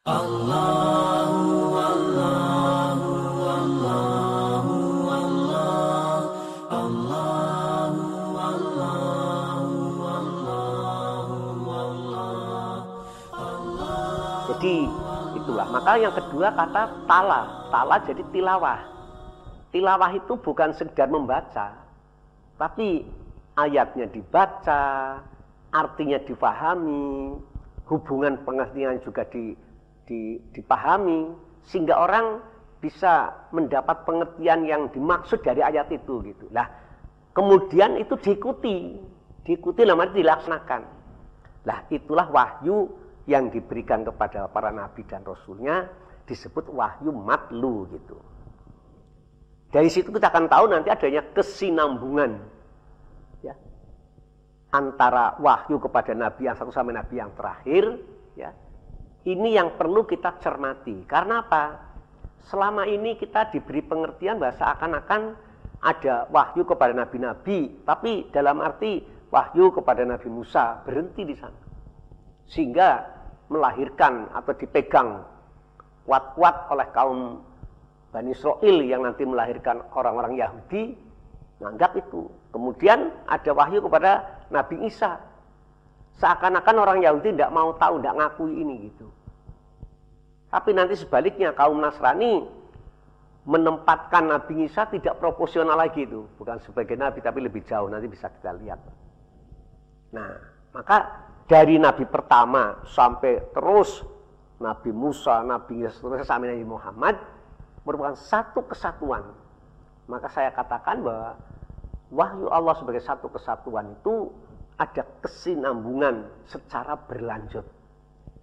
Jadi itulah. Maka yang kedua kata tala. Tala jadi tilawah. Tilawah itu bukan sekedar membaca. Tapi ayatnya dibaca, artinya difahami, hubungan pengertian juga di, dipahami, sehingga orang bisa mendapat pengertian yang dimaksud dari ayat itu gitu. Lah, kemudian itu diikuti, diikuti namanya dilaksanakan. Lah, itulah wahyu yang diberikan kepada para nabi dan rasulnya disebut wahyu matlu gitu. Dari situ kita akan tahu nanti adanya kesinambungan ya, antara wahyu kepada nabi yang satu sama nabi yang terakhir. Ya, ini yang perlu kita cermati. Karena apa? Selama ini kita diberi pengertian bahwa seakan-akan ada wahyu kepada nabi-nabi, tapi dalam arti wahyu kepada Nabi Musa berhenti di sana. Sehingga melahirkan atau dipegang kuat-kuat oleh kaum Bani Israel yang nanti melahirkan orang-orang Yahudi menganggap itu. Kemudian ada wahyu kepada Nabi Isa. Seakan-akan orang Yahudi tidak mau tahu, tidak ngakui ini gitu. Tapi nanti sebaliknya kaum Nasrani menempatkan Nabi Isa tidak proporsional lagi itu. Bukan sebagai Nabi tapi lebih jauh nanti bisa kita lihat. Nah, maka dari Nabi pertama sampai terus Nabi Musa, Nabi Yesus, sampai Nabi Muhammad merupakan satu kesatuan. Maka saya katakan bahwa wahyu Allah sebagai satu kesatuan itu ada kesinambungan secara berlanjut.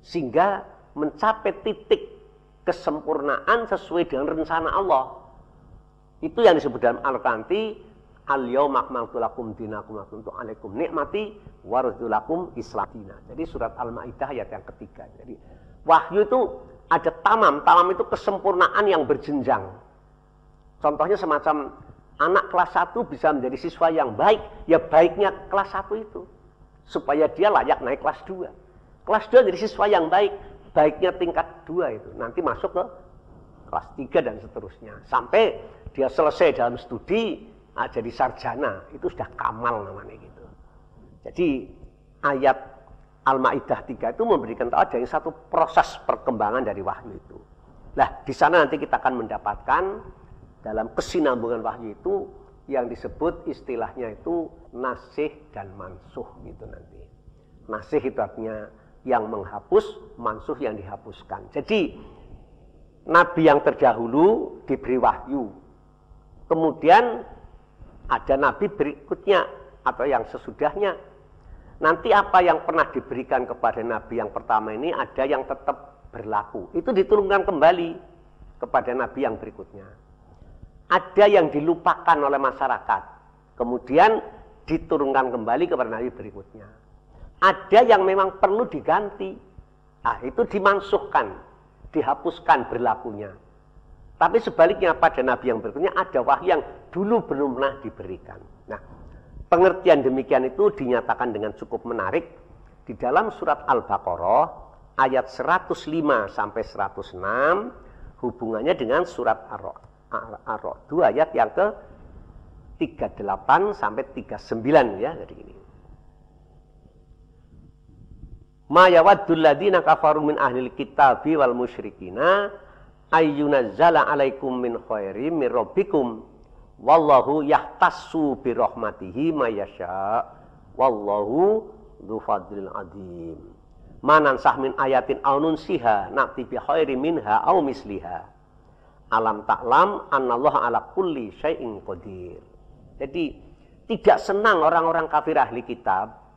Sehingga mencapai titik kesempurnaan sesuai dengan rencana Allah. Itu yang disebut dalam Al-Quran al yauma akmaltu lakum dinakum untuk alaikum nikmati waradu lakum islamina. Jadi surat Al-Maidah ayat yang ketiga. Jadi wahyu itu ada tamam, tamam itu kesempurnaan yang berjenjang. Contohnya semacam anak kelas 1 bisa menjadi siswa yang baik, ya baiknya kelas 1 itu. Supaya dia layak naik kelas 2. Kelas 2 jadi siswa yang baik, baiknya tingkat 2 itu. Nanti masuk ke kelas 3 dan seterusnya. Sampai dia selesai dalam studi, nah, jadi sarjana itu sudah kamal namanya gitu. Jadi ayat Al-Maidah 3 itu memberikan tahu ada yang satu proses perkembangan dari wahyu itu. Nah, di sana nanti kita akan mendapatkan dalam kesinambungan wahyu itu yang disebut istilahnya itu nasih dan mansuh gitu nanti. Nasih itu artinya yang menghapus, mansuh yang dihapuskan. Jadi nabi yang terdahulu diberi wahyu. Kemudian ada nabi berikutnya atau yang sesudahnya. Nanti apa yang pernah diberikan kepada nabi yang pertama ini ada yang tetap berlaku. Itu diturunkan kembali kepada nabi yang berikutnya. Ada yang dilupakan oleh masyarakat. Kemudian diturunkan kembali kepada nabi berikutnya. Ada yang memang perlu diganti. Ah, itu dimansuhkan, dihapuskan berlakunya. Tapi sebaliknya pada nabi yang berikutnya ada wahyu yang dulu belum pernah diberikan. Nah, pengertian demikian itu dinyatakan dengan cukup menarik di dalam surat Al-Baqarah ayat 105 sampai 106 hubungannya dengan surat Ar-Ra'd 2 ayat yang ke 38 sampai 39 ya jadi ini. Ma yawaddul ladina kafaru min ahlil kitabi wal musyrikina ayyunazzala alaikum min khairi min rabbikum wallahu yahtassu bi rahmatihi mayasya wallahu dzu fadlil adim manan sah min ayatin aw nunsiha na'ti bi khairi minha aw misliha alam taklam anallah ala kulli syai'in qadir jadi tidak senang orang-orang kafir ahli kitab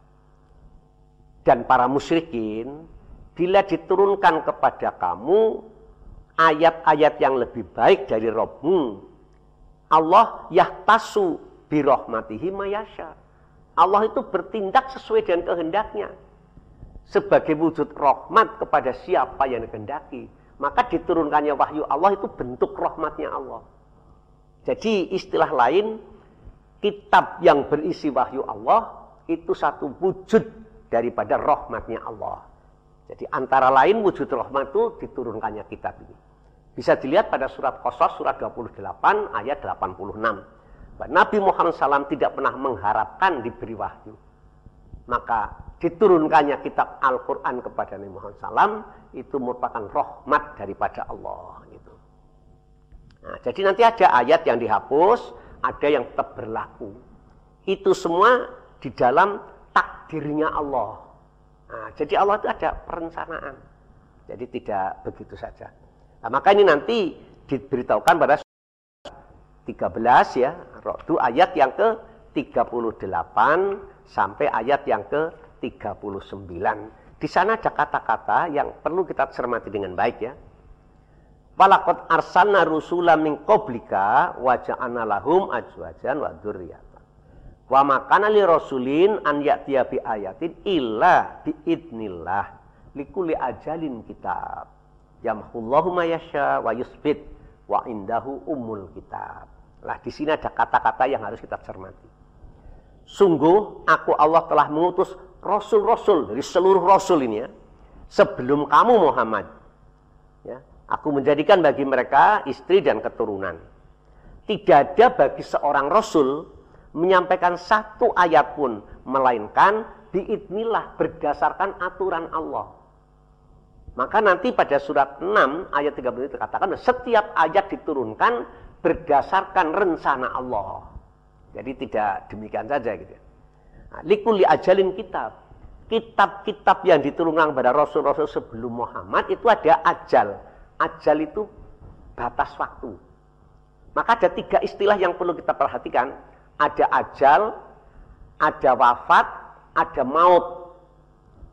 dan para musyrikin bila diturunkan kepada kamu ayat-ayat yang lebih baik dari Robmu. Allah yahtasu birohmatihi mayasya. Allah itu bertindak sesuai dengan kehendaknya. Sebagai wujud rahmat kepada siapa yang dikehendaki. Maka diturunkannya wahyu Allah itu bentuk rahmatnya Allah. Jadi istilah lain, kitab yang berisi wahyu Allah itu satu wujud daripada rahmatnya Allah. Jadi antara lain wujud rahmat itu diturunkannya kitab ini. Bisa dilihat pada surat Qasas surat 28 ayat 86. Nabi Muhammad SAW tidak pernah mengharapkan diberi wahyu. Maka diturunkannya kitab Al-Quran kepada Nabi Muhammad SAW itu merupakan rahmat daripada Allah. Gitu. Nah, jadi nanti ada ayat yang dihapus, ada yang tetap berlaku. Itu semua di dalam takdirnya Allah. Nah, jadi Allah itu ada perencanaan. Jadi tidak begitu saja. Nah, maka ini nanti diberitahukan pada 13 ya, Rodu ayat yang ke 38 sampai ayat yang ke 39. Di sana ada kata-kata yang perlu kita cermati dengan baik ya. Walakot arsalna rusula min qablika wa ja'alna lahum ajwajan wa. Wa makana li rasulin an ya'tiya bi ayatin illa bi idnillah likulli ajalin kitab. Yamhullahu ma yasha wa yusbit wa indahu umul kitab. Lah di sini ada kata-kata yang harus kita cermati. Sungguh aku Allah telah mengutus rasul-rasul dari seluruh rasul ini ya. Sebelum kamu Muhammad. Ya, aku menjadikan bagi mereka istri dan keturunan. Tidak ada bagi seorang rasul menyampaikan satu ayat pun melainkan biidnillah berdasarkan aturan Allah. Maka nanti pada surat 6 ayat 30 itu dikatakan setiap ayat diturunkan berdasarkan rencana Allah. Jadi tidak demikian saja gitu. Nah, likuli ajalin kitab. Kitab-kitab yang diturunkan kepada Rasul-Rasul sebelum Muhammad itu ada ajal. Ajal itu batas waktu. Maka ada tiga istilah yang perlu kita perhatikan. Ada ajal, ada wafat, ada maut.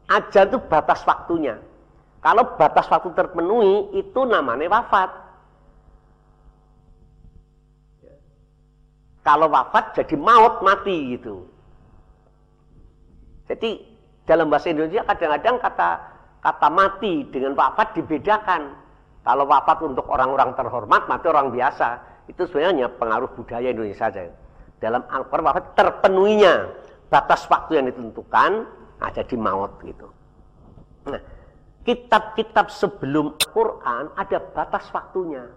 Ajal itu batas waktunya. Kalau batas waktu terpenuhi, itu namanya wafat. Kalau wafat jadi maut mati gitu. Jadi dalam bahasa Indonesia kadang-kadang kata kata mati dengan wafat dibedakan. Kalau wafat untuk orang-orang terhormat, mati orang biasa. Itu sebenarnya pengaruh budaya Indonesia saja. Dalam Al-Quran wafat terpenuhinya batas waktu yang ditentukan ada di maut gitu. Nah, kitab-kitab sebelum Al-Quran ada batas waktunya.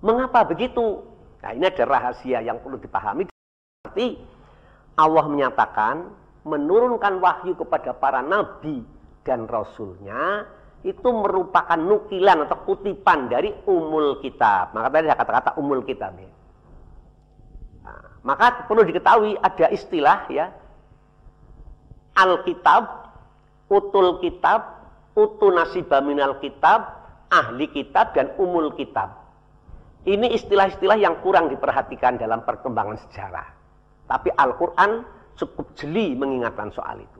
Mengapa begitu? Nah ini ada rahasia yang perlu dipahami. Berarti Allah menyatakan menurunkan wahyu kepada para nabi dan rasulnya itu merupakan nukilan atau kutipan dari umul kitab. Maka tadi ada kata-kata umul kitab ya. Nah, maka perlu diketahui ada istilah ya Alkitab, utul kitab, utu nasibah minal kitab, ahli kitab, dan umul kitab. Ini istilah-istilah yang kurang diperhatikan dalam perkembangan sejarah. Tapi Al-Quran cukup jeli mengingatkan soal itu.